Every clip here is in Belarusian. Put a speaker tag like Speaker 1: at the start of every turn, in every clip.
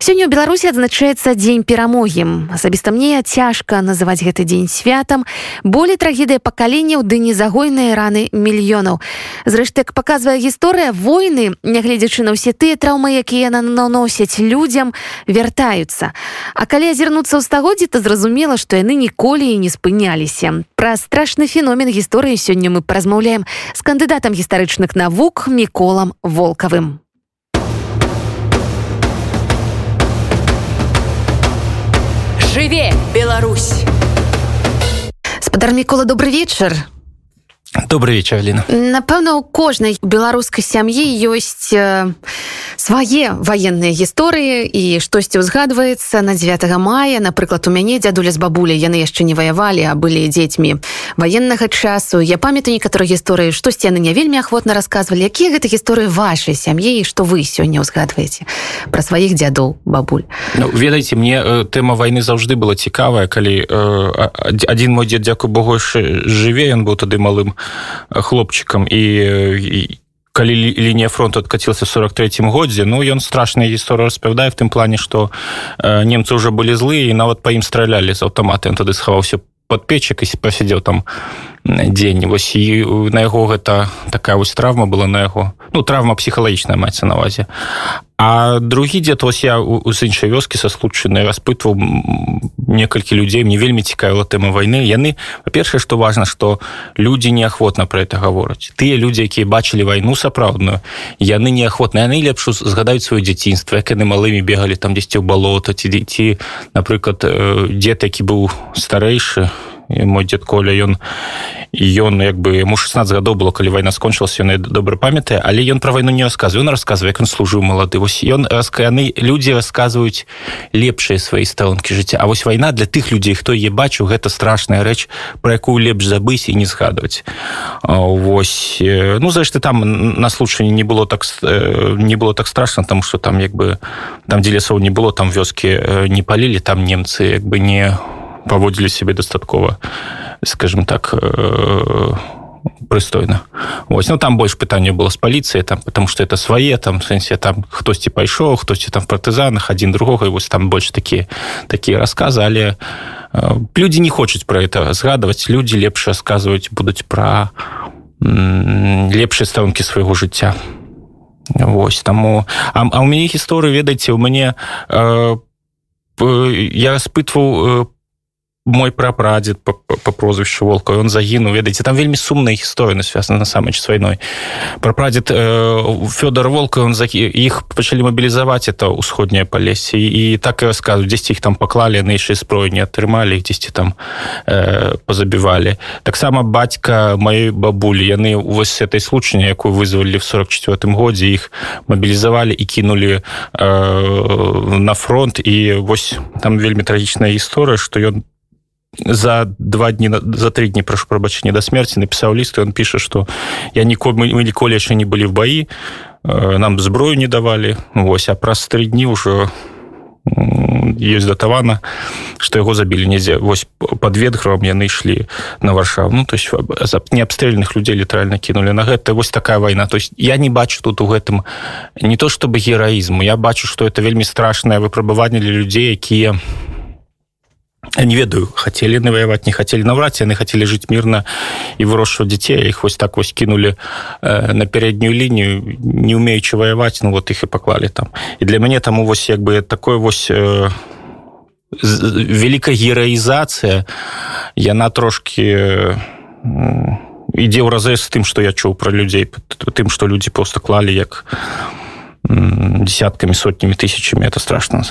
Speaker 1: Сёння ў Беларусі адзначаецца дзень перамогі. Асабіста мне цяжка называць гэты дзень святам, болей трагедыя пакаленняў ды незагойныя раны мільёнаў. Зрэшты, як паказвае гісторыя войны, нягледзячы на ўсе тыя траўмы, якія наносяць людзям, вяртаюцца. А калі азірнуцца ў стагоддзі, то зразумела, што яны ніколі і не спыняліся. Пра страшны феномен гісторыі сёння мы празмаўляем з кандыдатам гістарычных навук міколам волкавым.
Speaker 2: Жыве Беларусь!
Speaker 1: Спадар Мікола добрый вечар.
Speaker 3: Добрый вечер, Алина.
Speaker 1: Напэўна, у кожнай беларускай сям'і ёсць э, свае ваенныя гісторыі і штосьці ўзгадваецца на 9 мая. Напрыклад, у мяне дзядуля з бабуля яны яшчэ не ваявалі, а былі дзецьмі ваеннага часу. Я памятаю некаторыя гісторыі, штосьці яны не вельмі ахвотна расказвалі, якія гэта гісторыі вашай сям'і і што вы сёння ўзгадваеце пра сваіх дзядоў бабуль.
Speaker 3: Ну, ведаеце, мне э, тэма вайны заўжды была цікавая, калі э, адзін мой дзед дзякую Богу жыве, ён быў тады малым хлопчыкам і, і калі лінія фронту адкацілася 43 годзе ну ён страшная гісторыя распавядае в тым плане што э, немцы ўжо былі злыя і нават па ім стралялі з аўтаматы ён тады схаваўся под печак і пасядзеў там дзень вось і на яго гэта такая вось травма была на яго ну травма псіхалагічная маецца навазе а другі дзед вось я з іншай вёскі са случаны распытваў некалькі людзей мне вельмі цікавіла тэма вайны. Яны па-першае што важна што людзі неахвотна пра это гавораць. Тыя людзі якія бачылі вайну сапраўдную яны неахвотна яны лепш згадаюць сваё дзяцінства як яны малымі бегалі там дзесьці ў балота ці дзеці напрыклад дзед які быў старэйшы мой дзед коля ён ён як бы ему 16 гадоў было калі вайна скончылася яны добра памятае але ён пра вайну не расказваю расказвае як ён служыў малады. Вось ён раскаяны людзі расказваюць лепшыя свае старонкі жыцця. А вось вайна для тых людзей хто е бачыў гэта страшная рэч про якую лепш забыць і не згадваць. Вось ну зрэшты там на случае не было так не было так страшно там что там як бы там дзе лесоў не было там вёскі не палілі там немцы як бы не у паводзілі сябе дастаткова скажем так э, прыстойна ось ну там больш пытанне было з паліцыяй там потому что это свае там сэнсе там хтосьці пайшоў хтосьці там партызанах адзін другога і вось там больш такія такія расказы але э, людзі не хочуць про это згадваць людзі лепш расказваюць будуць пра лепшыя старонкі свайго жыцця Вось таму а, а у мяне гісторыі ведаеце у мяне э, я распытваў по мой прапрадзед по, по прозвішчу волка он загінуў ведаеце там вельмі сумная гісторыя связана на самой с войной. Прапрадзед э, федор волка он за іх пачалі мабілізаваць это ўсходняе палесе і так і рассказываю дзесьці іх там паклалі яшчэ зброю не атрымалі дзесьці там э, позабівалі таксама бацька маёй бабулі яны вось этой случае якую вызвалі в 44 годзе іх мабілізавалі і кінулі э, на фронт. І вось там вельмі трагічная гісторыя что ён за два дні за три дні прошу прабачэння да смерти напісаў ліст он піша что я ніколі мы, мы ніколі яшчэ не былі в баі э, нам зброю не давалі Вось а праз три дні ўжо есть датавана что яго забілі недзе вось под ветгром яны ішлі на варшаву ну то есть неабстрельных людзей літаральна кінули на гэта вось такая вайна то есть я не бачу тут у гэтым не то чтобы гераізму я бачу что это вельмі страшное выпрабаванне для людзей якія не ведаю хотели наваяваць не хотели набраць яны хотели жыць мирно і вырошчваць дзяцей іх вось так вось кинули э, на пярэднюю лінію не умеючы ваяваць ну вот их і паклалі там. І для мяне там вось як бы такое вось э, великая гераізацыя яна трошки э, ідзе ў разы з тым что я чуў про людзей тым что людзі просто клалі як у десяткамі сотнямі тысячамі это страшно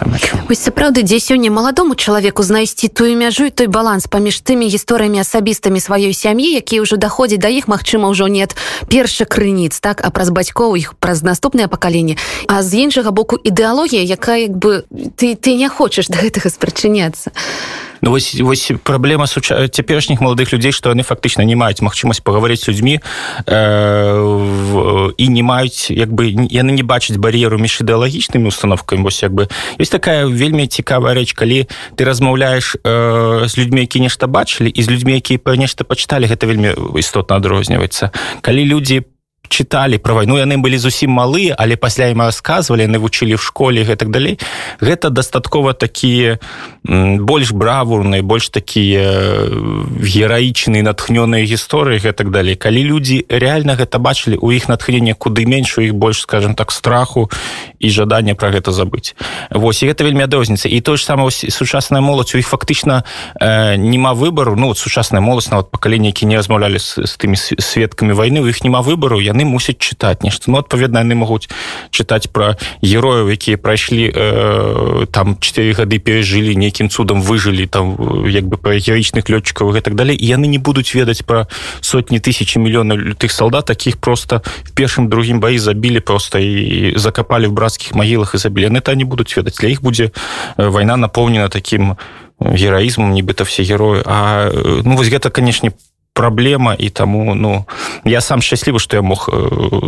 Speaker 1: вось сапраўды дзе сёння маладому чалавеку знайсці тую мяжу і той баланс паміж тымі гісторыямі асабістамі сваёй сям'і якія ўжо даходзяць да іх Мачыма ўжо нет першы крыніц так? А праз бацькоў іх праз наступнае пакаленне а з іншага боку ідэалогія якая як бы ты ты не хочаш да гэтага спрачыняцца а
Speaker 3: Ну, вось, вось праблема суча... цяперашніх маладых людзей што яны фактычна не маюць магчымасць пагаварыць людзьмі э, і не маюць як бы яны не бачаць бар'еру між ідэалагічнымі установкамі. Вось як бы ёсць такая вельмі цікавая рэч калі ты размаўляеш э, з людзьмі які нешта бачылі і з людзьмі якія па нешта пачыталі гэта вельмі істотна адрозніваецца. Калі людзі чыталі пра вайну яны былі зусім малыя але пасля ім расказвалі яны вучылі в школе гэтак далей. Гэта дастаткова такія больш бравурныя больш такія гераічныя натхнёныя гісторыі гэтак далей. Калі людзі реально гэта бачылі у іх натхнення куды менш у іх больш скажем так страху і жадання про гэта забыць. Вось і гэта вельмі адрозніца і то ж сама сучасная моладзь. У іх фактычна э, няма выбару. Ну вот сучасная моладзь нават пакаленне які не размаўлялі з, з тымі сведкамі войны у іх няма выбару. Яны мусяць чытаць нешта ну адпаведна яны могуць чытаць пра герояў якія прайшлі э, там 4 гады перажылі нейкім цудам выжылі там як бы па гераічных лётчыкаў гэтак далей яны не будуць ведаць пра сотні тысячи мільёнаў лютых солдат таких просто в першым другім баі забілі просто і закапалі в братскіх магілах і забілі яны та не будуць ведаць для іх будзе вайна напоўнена таким гераізмом нібыта все героі а ну вось гэта канешне праблема і таму ну я сам шчаслівы што я мог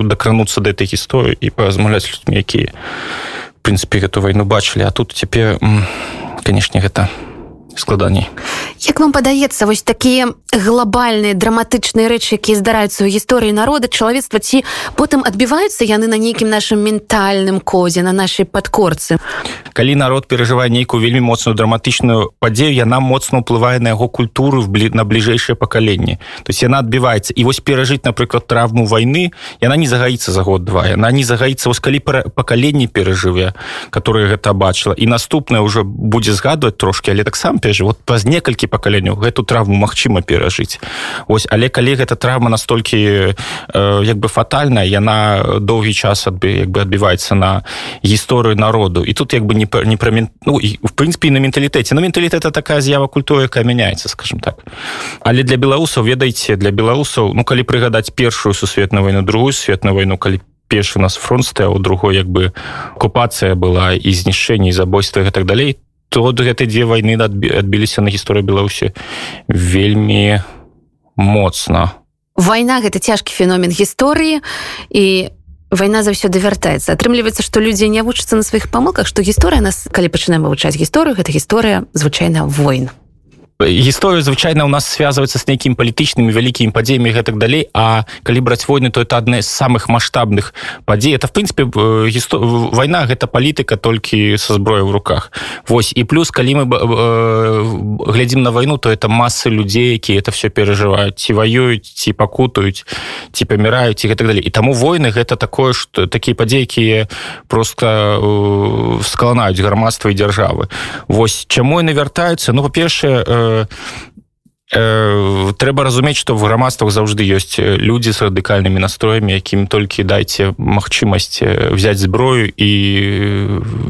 Speaker 3: дакрануцца да этой гісторыі і паразмаўляць людзьмі якія прынцыпе гэту вайну бачылі а тут цяпер канешне гэта складаней.
Speaker 1: Як вам падаецца вось такія глобальныя драматычныя рэчы якія здараюцца ў гісторыі народа чалавецтва ці потым адбіваюцца яны на нейкім нашым ментальным козе на нашай падкорцы
Speaker 3: калі народ перажывае нейкую вельмі моцную драматычную падзею яна моцна ўплывае на яго культуру на бліжэйшае пакаленне. То есть яна адбіваецца. І вось перажыць напрыклад травму войны яна не загаіцца за год-два яна не загаіцца. Вось калі пакаленне перажыве которое гэта бачыла і наступнае ўжо будзе згадваць трошки але таксама перажывот праз некалькі пакаленняў гэту травму магчыма перажыць. Ось але калі гэта травма настолькі э, як бы фатальная яна доўгі час адбы як бы адбіваецца на гісторыю народу. І тут як бы не не пра ну і в прынцыпе на менталітэце на менталітэта такая з'ява культуры якая мяняецца скажем так. Але для беларусаў ведаеце для беларусаў ну калі прыгадаць першую сусветную войну другую светную войну калі першы у нас фронт стаяў другой як бы окупацыя была і знішчэнне забойства гэтак далей то гэтай дзве войны адбіліся на гісторыю беларусі вельмі моцна.
Speaker 1: Вайна гэта цяжкі феномен гісторыі і вайна заўсёды вяртаецца атрымліваецца што людзі не вучацца на сваіх памылках што гісторыя нас калі пачынаем вывучаць гісторыю гэта гісторыя звычайна войн
Speaker 3: гісторыя звычайна у нас связывается с нейкімі палітычнымі вялікімі падзеямі гэтак далей а калі браць войны то это адна з самых маштабных падзей. Это в прынцыпе гісто... вайна гэта палітыка толькі со зброя в руках. Вось і плюс калі мы э, глядзім на вайну то это массы людзей якія это все перажываюць. Ці ваююць ці пакутаюць ці паміраюць і гэтак далей. І таму войны гэта такое что такія падзеі якія просто э, скаланаюць грамадства і дзяржавы. Вось чаму яны вяртаюцца? Ну па-першае э, трэба разумець што в грамадствах заўжды ёсць людзі з радыкальнымі настроямі якім толькі дайце магчымасць взять зброю і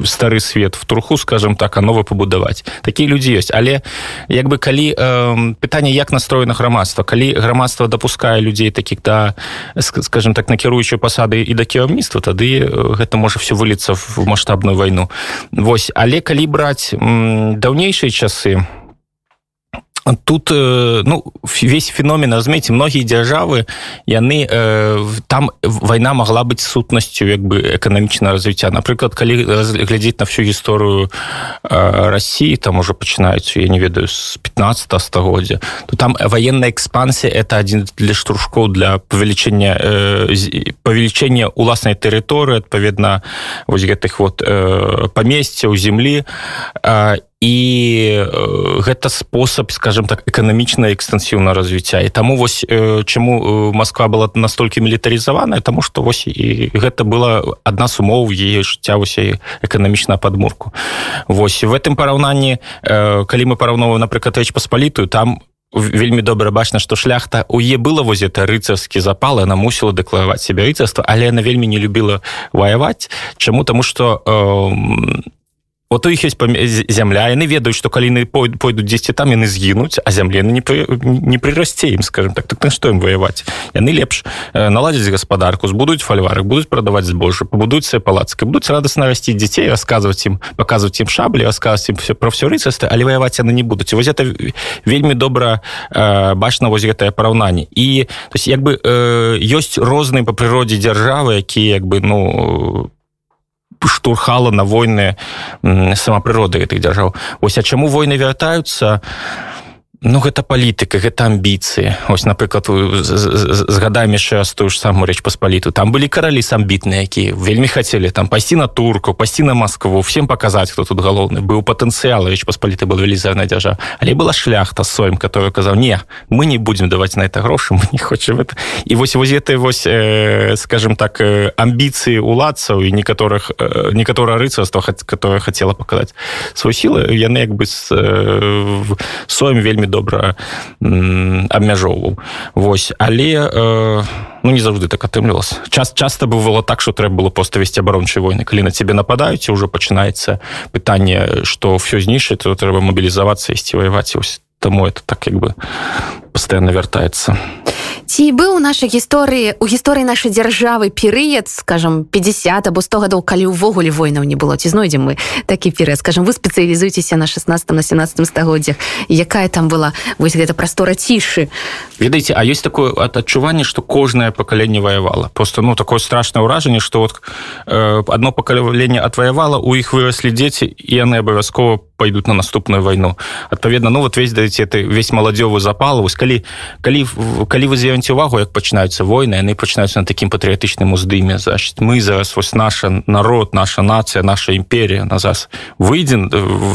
Speaker 3: стары свет в труху скажем так а нова пабудаваць такія людзі ёсць але як бы калі э, пытанне як настроена грамадства калі грамадства дапускае людзей такіх да скажем так накіруючыя пасады і да кіраўніцтва тады гэта можа все выліцца в маштабную вайну Вось. Але калі браць даўнейшыя часы то тут э, ну весь феномен разумееце многія дзяржавы яны э, там вайна могла быць сутнасцю як бы эканамічна развіцця напрыклад калі глядзець на всю гісторыю э, Росіі там уже пачынаюць я не ведаю з 15 стагоддзя то там военная экспансія это один для штуршкоў для павелічэння павелічэння уласнай тэрыторыі адпаведна вось гэтых вот памесцяў землі і і гэта спосаб скажем так эканамічна экстэнсіўна развіцця. І таму вось чаму Москва была настолькі мілітарызаваная тому что вось і гэта была адна з умоў яе жыцця вось эканамічна падмурку. Восьось в гэтым параўнанні калі мы параўноваем напрыклад рэч паспалітую там вельмі добра бачна што шляхта у е было воз это рыцарскі запал она мусіла дэклараваць себе рыцарства але она вельмі не любіла ваяваць. Чаму? Тому что у э, вот у іх есть зямля яны ведаюць что калі яны пойдуць 10 там яны згінуць а зямле не пры, не прырасце ім скажем так. Так на што ім воеваць яны лепш наладзіць гаспадарку збудуць фальвары будуць прадаваць збожжа пабудуць палацкай будуць радасна расціць дзяцей расказваць ім паказваць ім шаблі расказваць ім все про все рыцарства але ваяваць яны не будуць вось это вельмі добра э, бачна вось гэтае параўнанне і то есть як бы э, ёсць розныя па прыродзе дзяржавы якія як бы ну штурхала на войны сама прырода гэтых дзяржаў ось а чаму войны вяртаюцца Ну гэта палітыка гэта амбіцыі. Ось напрыклад згадаем яшчэ раз тую ж самую рэч паспаліту. Там былі каралі самбітныя якія вельмі хацелі там пайсці на турку пасці на Москву всем паказаць хто тут галоўны. Быў патэнцыял рэч паспаліты был велізарная дзяржа але была шляхта соем который казаў не мы не будзем даваць на это грошы мы не хочам это і вось вось гэты вось э, скажем так э, амбіцыі уладцаў і некаторых э, некаторае рыцарства которое хацела паказаць свой сілы яны як бы э, соем вельмі добра абмяжоўваў. Вось. Але э, ну не заўжды так атрымлівалася. Час часто бывало так что трэба было просто весці абарончай войны. Калі на цябе нападаюць ўжо пачынаецца пытанне что все знішчыць то трэба мобілізавацца ісці воеваць ось таму это так як бы постоянно вяртаецца
Speaker 1: ці быў у нашай гісторыі у гісторыі нашай дзяржавы перыяд скажем 50 або 100 гадоў калі ўвогуле войнаў не было? Ці знойдзем мы такі перыяд? Скажем вы спецыялізуецеся на 16 на 17 стагоддзях. Якая там была вось гэта прастора цішы?
Speaker 3: Ведаеце а есть такое адчуванне что кожнае пакаленне ваявала? Просто ну такое страшное ўражанне что вот э, одно пакаленне отваявала у іх выраслі дзеці і яны абавязкова пойдут на наступную войну. Адпаведна ну вот весь даце ты весь маладзёвы запал вось калі калі калі вы з'явіце увагу як пачынаюцца войны яны пачынаюцца на такім патрыятычным уздыме значит мы зараз вось наша народ наша нацыя наша імперія на зараз выйдзе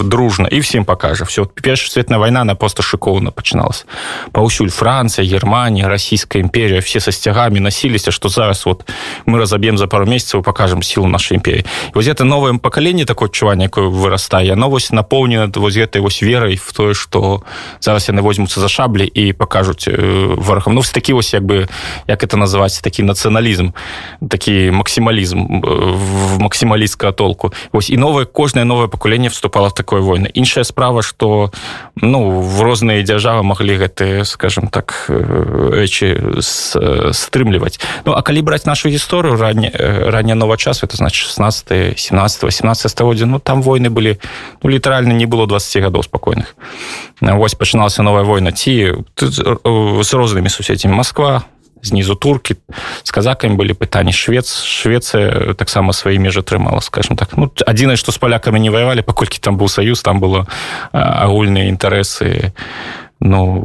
Speaker 3: дружна і всем покажа все першая светная вайна на просто шыкоўна пачыналась паўсюль Францыя Германія расійская імперія все са сцягамі насіліся что зараз вот мы разаб'ем за пару месяцаў покажем силу нашай імперии вось это новое пакаленне такое адчуванне якое вырастае новость напоўнена вось гэтай вось верай в тое что зараз яны возьмуцца за шаблі і покажуць варахам. Ну такі вось як бы як это называць такі нацыяналізм такі максімалізм в максімалістка толку. Вось і новое кожнае новое пакуленне вступала в такое войны. Іншая справа что ну в розныя дзяржавы маглі гэты скажем так рэчы стрымліваць. Ну а калі браць нашу гісторыю ранне ранне нова часу это значит 16 17 18 стагоддзя ну там войны былі ну літаральна не было 20 гадоў спакойных. Вось пачыналася новая война. Ці з рознымі суседзямі. Москва знізу туркі з казакамі былі пытанні. Швец Швецыя таксама свае межы трымала скажем так. Ну адзінае што з палякамі не ваявалі паколькі там быў саюз там было агульныя інтарэсы ну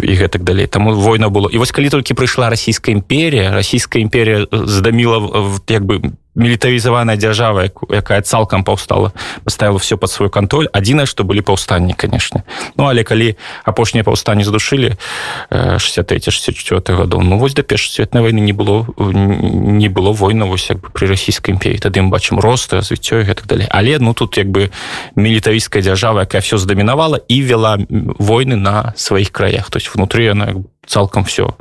Speaker 3: і гэтак далей. Таму война было і вось калі толькі прыйшла расійская імперія расійская імперія здаміла як бы мілітарызаваная дзяржава якая цалкам паўстала паставила все под свой контроль адзінае что былі паўстанні конечно ну але калі апошнія паўстанні задушылі 63-64 гадоў ну вось да першай светной войны не было не было война вось як бы при расійскай імперии тады мы бачым рост развіццё і гэтак далей. Але ну тут як бы мілітарыйская дзяржава якая все здамінавала і вела войны на сваіх краях. То есть внутри она цалкам все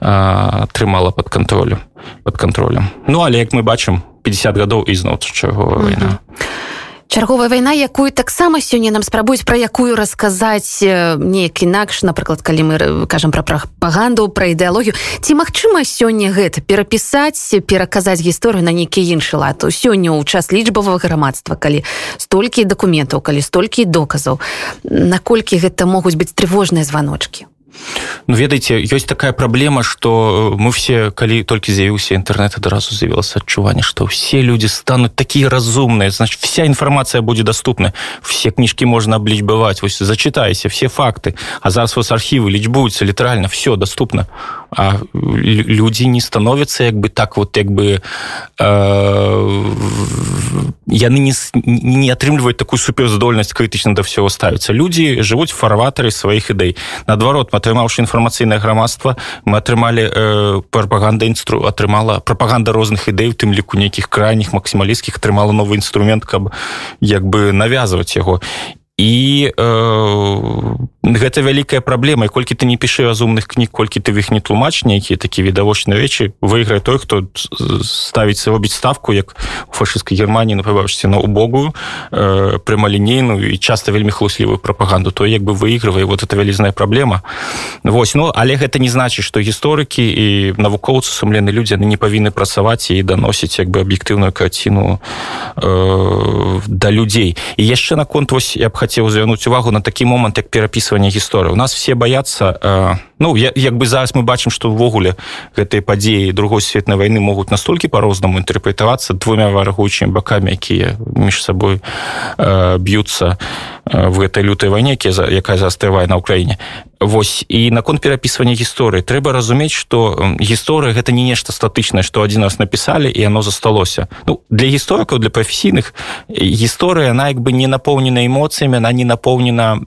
Speaker 3: трымала под контролем под контролем. Ну але як мы бачым 50 гадоў ізноў чаго война
Speaker 1: чарговая вайна якую таксама сёння нам спрабуюць пра якую расказаць неяк інакш напрыклад калі мы кажам пра прапаганду пра ідэалогію ці магчыма сёння гэта перапісаць пераказаць гісторыю на нейкі іншы лад. Сёння ў час лічбавага грамадства калі столькі дакументаў калі столькі доказаў наколькі гэта могуць быць трывожныя званочки
Speaker 3: Ну ведаеце ёсць такая праблема что мы все калі толькі з'явіўся інтэрнет адразу з'явілася адчуванне что все люди стануць такія разумныя значит вся інфармацыя будзе доступна все кніжкі можна аблічбаваць вось зачытайся все факты. А зараз вас архівы лічбуюцца літаральна все доступна а людзі не становятся як бы так вот як бы э, яны не, не атрымліваюць такую суперздольнасць крытычна да всего ставіцца людзі жывуць фарватары сваіх ідэй наадварот атрымаўшы інфармацыйнае грамадства мы атрымалі э, прапаганда інстру атрымала прапаганда розных ідэй у тым ліку нейкіх крайніх максімалісцкіх атрымала новы інструмент каб як бы навязваць яго і э, гэта вялікая праблема і колькі ты не пішы разумных кніг колькі ты іх не тлумач нейкія такія відавочныя рэчы выйграе той хто ставіць робіць ставку як у фашысцкай германії напрыбаўшся на убогую э, прямалінейную і часто вельмі хлуслівую прапаганду то як бы выйгрывае вот это вялізная праблема вось ну але гэта не значыць што гісторыкі і навукоўцы сумлены людзі яны не павінны працаваць і даносіць як бы аб'ектыўную карціну э, да людзей. І яшчэ наконт вось я б хацеў звярнуць увагу на такі момант як перапісванне гісторыі у нас все баяцца э, ну я, як бы зараз мы бачым што ўвогуле гэтыя падзеі другой светнай войны могуць настолькі по-рознаму інтэрпрэтавацца двумя варагуючымі бакамі якія між сабой э, б'юцца в гэтай лютой вайне якая застрывае на ўкраіне Вось і наконт перапісвання гісторыі. Трэба разумець што гісторыя гэта не нешта статычнае што адзін раз напісалі і яно засталося. Ну для гісторыкаў для прафесійных гісторыя она як бы не напоўнена эмоцыямі она не напоўнена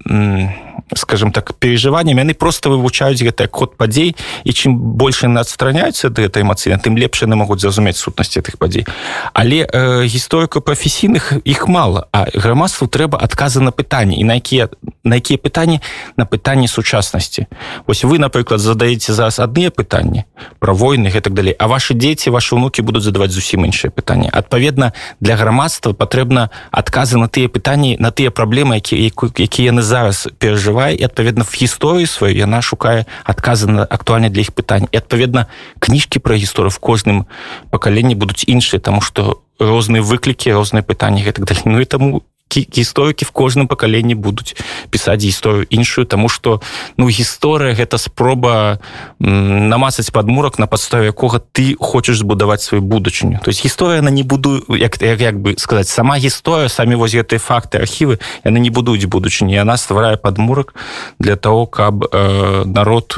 Speaker 3: скажем так переживанням яны просто вывучаюць гэты код падзей і чым больше на адстраняюцца ад гэтай эмацыйна тым лепш яны могуць зразумець сутнасці гэтых падзей але э, гісторыка прафесійных іх мало а грамадству трэба адказы на пытанні і на якія на якія пытанні на пытанні сучаснасці ось вы напрыклад задаеце зараз адныя пытанні про войны гэтак далей а ваши дзеці ваши унукі будуць задаваць зусім іншыя пытанні адпаведна для грамадства патрэбна адказы на тыя пытанні на тыя праблемы якія якія яны зараз перажываюць перажывае і адпаведна в гісторыі сваю яна шукае адказы на актуальна для іх пытань і адпаведна кніжкі пра гісторыю в кожным пакаленні будуць іншыя тому что розныя выклікі розныя пытанні гэтак далей. Ну і таму гісторыкі в кожным пакаленні будуць пісаць гісторыю іншую тому что ну гісторыя гэта спроба намацаць падмурак на падставе якога ты хочаш збудаваць сваю будучыню. То есть гісторыя она не буду як як, як бы сказаць сама гісторыя самі воз гэтыя факты архівы яны не будуць будучыні яна стварае падмурак для того каб э, народ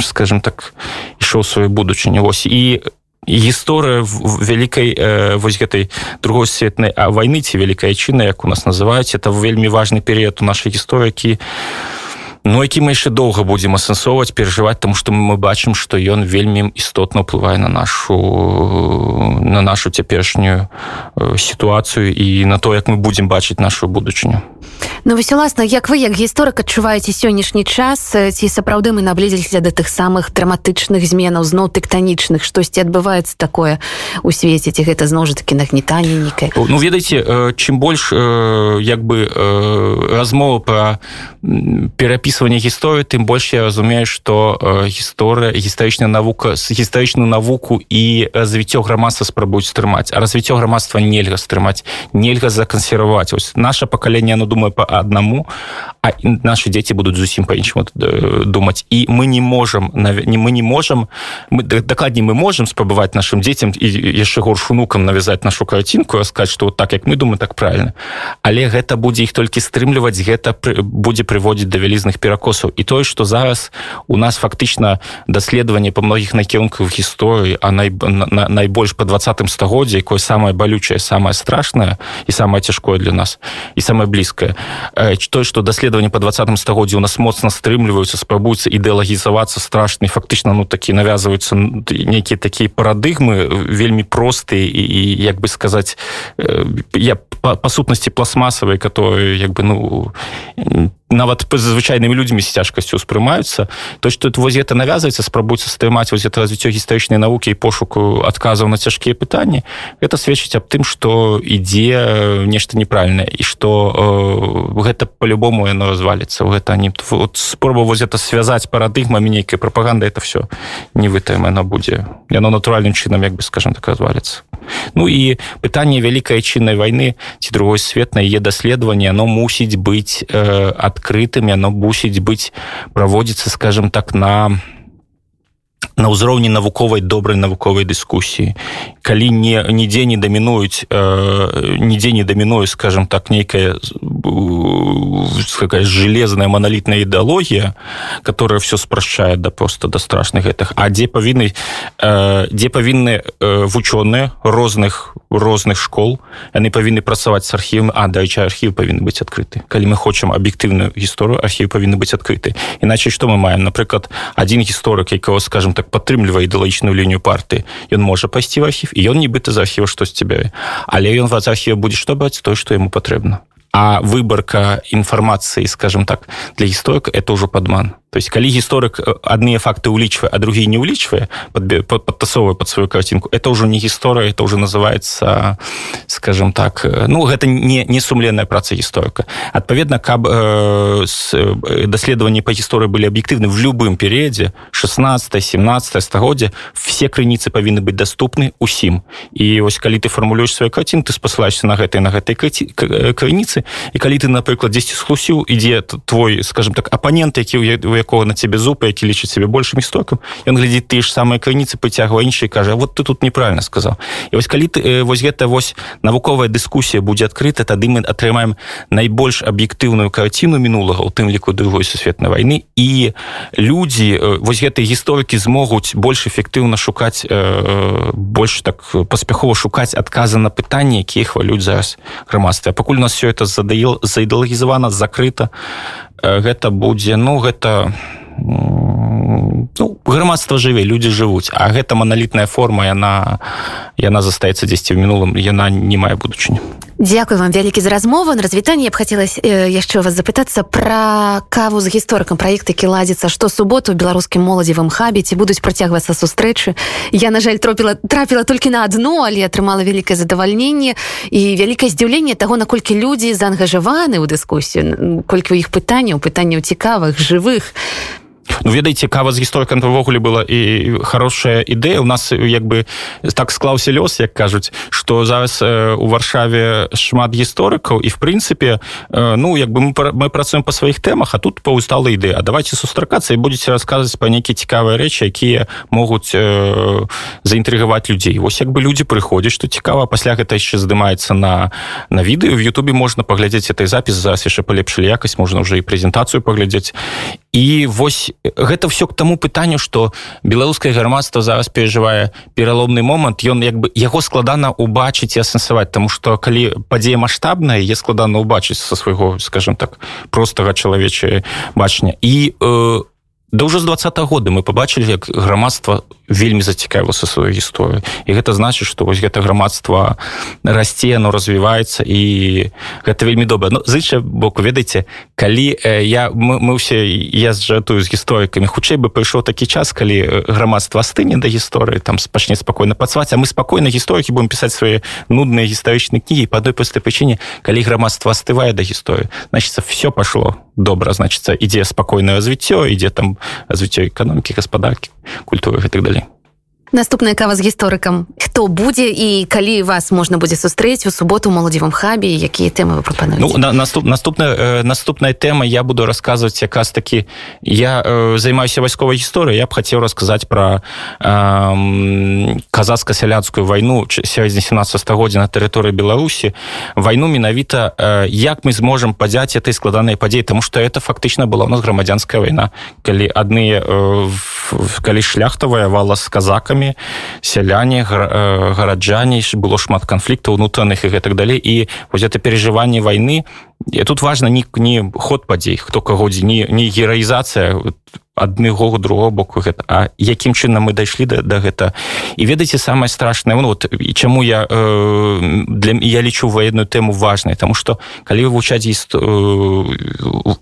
Speaker 3: скажем так ішоў сваю будучыню. Вось і гісторыя вялікай э, вось гэтай другой светнай а войны ці вялікая чына як у нас называюць это вельмі важный перыяд у нашай гісторыкі Ну які мы яшчэ доўга будзем асэнсоўваць перажываць тому што мы бачым што ён вельмі істотна ўплывае на нашу на нашу цяперашнюю сітуацыю і на то як мы будзем бачыць нашу будучыню.
Speaker 1: Ну вось уласна як вы як гісторык адчуваеце сённяшні час? Ці сапраўды мы наблізіліся да тых самых драматычных зменаў зноў тэктанічных? Штосьці адбываецца такое у свеце ці гэта зноў жа такі нагнетанне нейкае?
Speaker 3: Ну ведаеце чым больш як бы размова пра перапісванне гісторыі тым больш я разумею што гісторыя гістарычная навука з гістарычную навуку і развіццё грамадства спрабуюць стрымаць а развіццё грамадства нельга стрымаць нельга закансерваваць ось наше пакаленне оно думаю по аднаму а наши дети будут зусім по-іншаму э, думать. І мы не можем не мы не можем мы дакладней мы можем спрабаваць нашим детям і яшчэ горш унукам навязать нашу карцінку сказать что вот так як мы думаем так правильно. Але гэта будзе іх толькі стрымліваць гэта будзе прыводзіць да вялізных перакосаў і тое что зараз у нас фактычна даследаванне по многіх накірунках гісторыі а най, на, найбольш по двадцатым стагоддзе якое самое балючае самое страшное і самое цяжкое для нас і самое блізкае той что даследаванне по двадцатым стагоддзе у нас моцна стрымліваюцца спрабуюцца ідэалагізавацца страшны фактычна ну такі навязываюцца нейкія такія парадыгмы вельмі простыя і, і як бы сказаць я па, па сутнасці пластмасавай которые як бы ну нават звычайнымі людзьмі з цяжкасцю успрымаюцца то что тут воз это навязывается спрабуецца стрымаць воз это развіццё гістарычнай навукі і пошуку адказаў на цяжкія пытанні это сведчыць аб тым что ідзе нешта неправільнае і что э, гэта по-любому яно разваліцца. Гэта не вот, спроба воз это связаць парадыгмамі нейкай прапаганда это все не вытаем яно будзе яно натуральным чынам як бы скажем так разваліцца. Ну і пытанне вялікай чыннай войны ці другой свет на яе даследаванне оно мусіць быць э, адкрытым яно мусіць быць праводзіцца скажем так на на ўзроўні навуковай добрай навуковай дыскусіі. Калі не нідзе не дамінуюць э, нідзе не дамінуе скажем так нейкая какая железная монолітная ідэалогія которая все спрашчае да просто да страшных гэтых. А дзе павінны э, дзе павінны э, вучоныя розных розных школ яны павінны працаваць с архівам а дайча архів павінны быць адкрыты. Калі мы хочам аб'ектыўную гісторыю архів павінны быць адкрыты. Іначай что мы маем? Напрыклад один гісторык якого скажем так падтрымлівае ідэалагічную лінію парты ён можа пайсці в архів і ён нібыта з архіва штось цябе але ён вас архіва будзе што баць то што яму патрэбна а выборка інфармацыі скажем так для гісторыка это ўжо падман то есть калі гісторык адныя факты улічвае а другие не улічвае подтасовывая под сваю картинку. Это ўжо не гісторыя это уже называется скажем так ну гэта не не сумленная праца гісторыка адпаведна каб э, даследаванні по гісторыі былі аб'ектыўны в любым перыядзе 16 17 стагоддзя все крыніцы павінны быць доступны усім і вось калі ты фармулюеш свой картин ты спасылаешься на гэтай на гэтай крыніцы і калі ты напрыклад 10 схлусіў ідзе твой скажем так апанент які у якого на цябе зубы які лічыць себе большим істокам ён глядзіць ты ж самыя крыніцы пацягва іншыя кажа вот ты тут неправильно сказал. І вось калі ты э, вось гэта вось навуковая дыскусія будзе адкрыта тады мы атрымаем найбольш аб'ектыўную карціну мінулага у тым ліку другой сусветнай войны. І людзі э, вось гэтыя гісторыкі змогуць больш эфектыўна шукаць э, больш так паспяхова шукаць адказы на пытанні якія хвалюць зараз грамадстве пакуль у нас все это задаел заідэалагізавана закрыта гэта будзе ну гэта ну, грамадства жыве людзі жывуць. А гэта маналітная форма яна яна застаецца дзесьці ў мінулым яна не мае будучыню
Speaker 1: Дякую вам вялікі за размову. На развітанне я б хацелась э, яшчэ вас запытацца пра каву з гісторыкам. Праект які ладзіцца што суботу беларускім моладзевым хабе ці будуць працягвацца сустрэчы. Я на жаль тропіла трапіла толькі на адну але атрымала вялікае задавальненне і вялікае здзіўленне таго наколькі людзі заангажаваны ў дыскусію колькі ў іх пытанняў пытанняў цікавых жывых
Speaker 3: Ну ведаеце кава з гісторыкам увогуле была і хорошая ідэя. У нас як бы так склаўся лёс як кажуць что зараз э, у варшаве шмат гісторыкаў і в прынцыпе э, ну як бы мы, мы працуем па сваіх тэмах а тут паўстала ідэя а давайте сустракацца і будете расказваць па нейкія цікавыя рэчы якія могуць э, заінтрыгаваць людзей. Вось як бы людзі прыходзяць што цікава пасля гэта яшчэ здымаецца на на відэо в Ютубе можна паглядзець этой запіс зараз яшчэ палепшылі якасць можна уже і прэзентацыю паглядзець. І вось гэта все к таму пытанню что беларускае грамадства зараз пережывае пераломны момант. Ён як бы яго складана убачыць і асэнсаваць тому что калі падзея маштабная е складана убачыць со свайго скажем так простага чалавечае бачня і у э, Да ўжо з два -го года мы побачылі як грамадства вельмі зацікавілася сваю гісторыю і гэта значыць што вось гэта грамадства расце оно развіваецца і гэта вельмі добра. Ну зыча боку ведаеце калі я мы, мы ўсе я зжатую з гісторыкамі хутчэй бы прыйшоў такі час калі грамадства стыне да гісторыі там пачне спакойна пацваць а мы спакойна гісторыкі будем пісаць свае нудныя гістарычныя кнігі па адной простай прычыне калі грамадства астывае да гісторыі значится все пашло добра значится ідзе спакойнае развіццё ідзе там развіццё эканомікі гаспадаркі культуры і так далей
Speaker 1: наступная кава з гісторыкам хто будзе і калі вас можна будзе сустрэць у суботу моладзевым хабе якія тэмы вы прапануеце
Speaker 3: ну, на, наступ, наступная э, наступная тэма я буду расказваць якраз такі я э, займаюся вайсковай гісторыяй я б хацеў расказаць пра э, казацка-сяляцкую вайну сярэдзіне 17 стагоддзя на тэрыторыі беларусі вайну менавіта э, як мы зможам падзяць этой складанай падзеі тому что это фактычна была у нас грамадзянская вайна калі адныя э, калі шляхта ваявала з казакамі сябрамі сяляне э, гараджане было шмат канфліктаў унутраных і гэтак далей. І вось это переживанне войны і тут важно не не ход падзей хто кагодзе не не гераізацыя адныго другого боку гэта А якім чынам мы дайшлі да, да гэта. І ведаеце самае страшное ну, вот і чаму я э, для я лічу военную тэму важной тому что калі вывучаць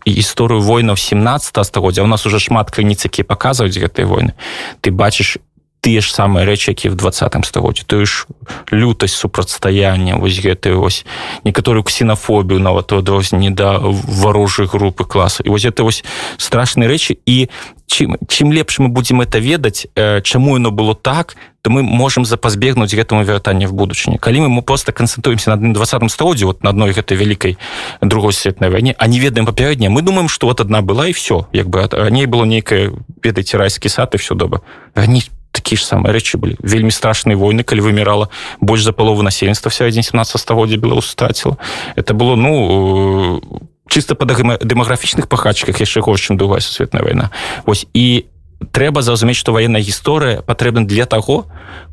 Speaker 3: гісторыю войнаў 17 стагоддзя у нас уже шмат крыніц якія паказваюць гэтыя войны. Ты бачыш тыя ж самыя рэчы які в двадцатым стагоддзе тое ж лютасць супрацьстаяння вось гэты вось некаторую ксенофобію нават у адрозненні да варожых групы класу. І вось это вось страшныя рэчы. І чым чым лепш мы будзем это ведаць чаму яно было так то мы можемм запазбегнуць гэтаму вяртанне в будучыні. Калі мы мы просто канцэнтруемся на двадцатым стагоддзе вот на адной гэтай вялікай другой светнай вайне а не ведаем папярэдне мы думаем что вот одна была і все як бы раней было нейкае ведаеце райскі сад і все доба раней такія ж самыя рэчы былі вельмі страшныя войны калі вымірала больш за палову насельніцтва сярэдзіне 17 стагоддзя беларус страціла это было ну чисто па дэмаграфічных пахачках яшчэ горш чым другая сусветная вайна ось і трэба зразумець што ваенная гісторыя патрэбна для таго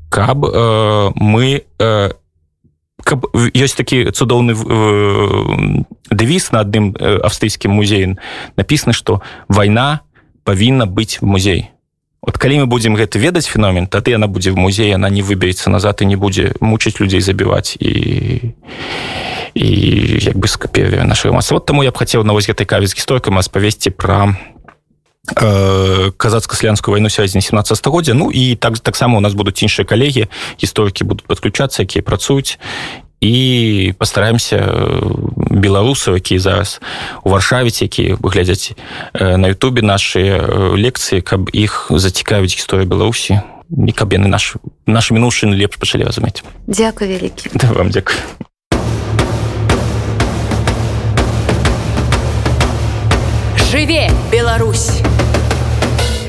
Speaker 3: каб э, мы э, каб ёсць такі цудоўны э, дэвіз на адным э, австрыйскім музеем напісана што вайна павінна быць музей вот калі мы будем гэта ведаць феномен тады она будзе в музее она не выберется назад і не будзе мучыць людзей забіваць і і як бы скапе нашего мас вот таму я б хацеў на вось гэтай кавіц гісторыкам распавесці пра э, казацка-слянскую вайну сярэдзіне 17 стагоддзя Ну і так таксама у нас будуць іншыя калегі гісторыкі будуць падключацца якія працуюць і пастараемся э, беларусаў якія зараз у варшавіце якія выглядзяць э, на Ютубе наши э, лекцыі каб іх зацікавіць гісторыя беларусі і каб яны наш наш мінушын лепш пачалі разумець
Speaker 1: Дякую вялікі
Speaker 3: да, вам дзякую
Speaker 2: жыве Беларусь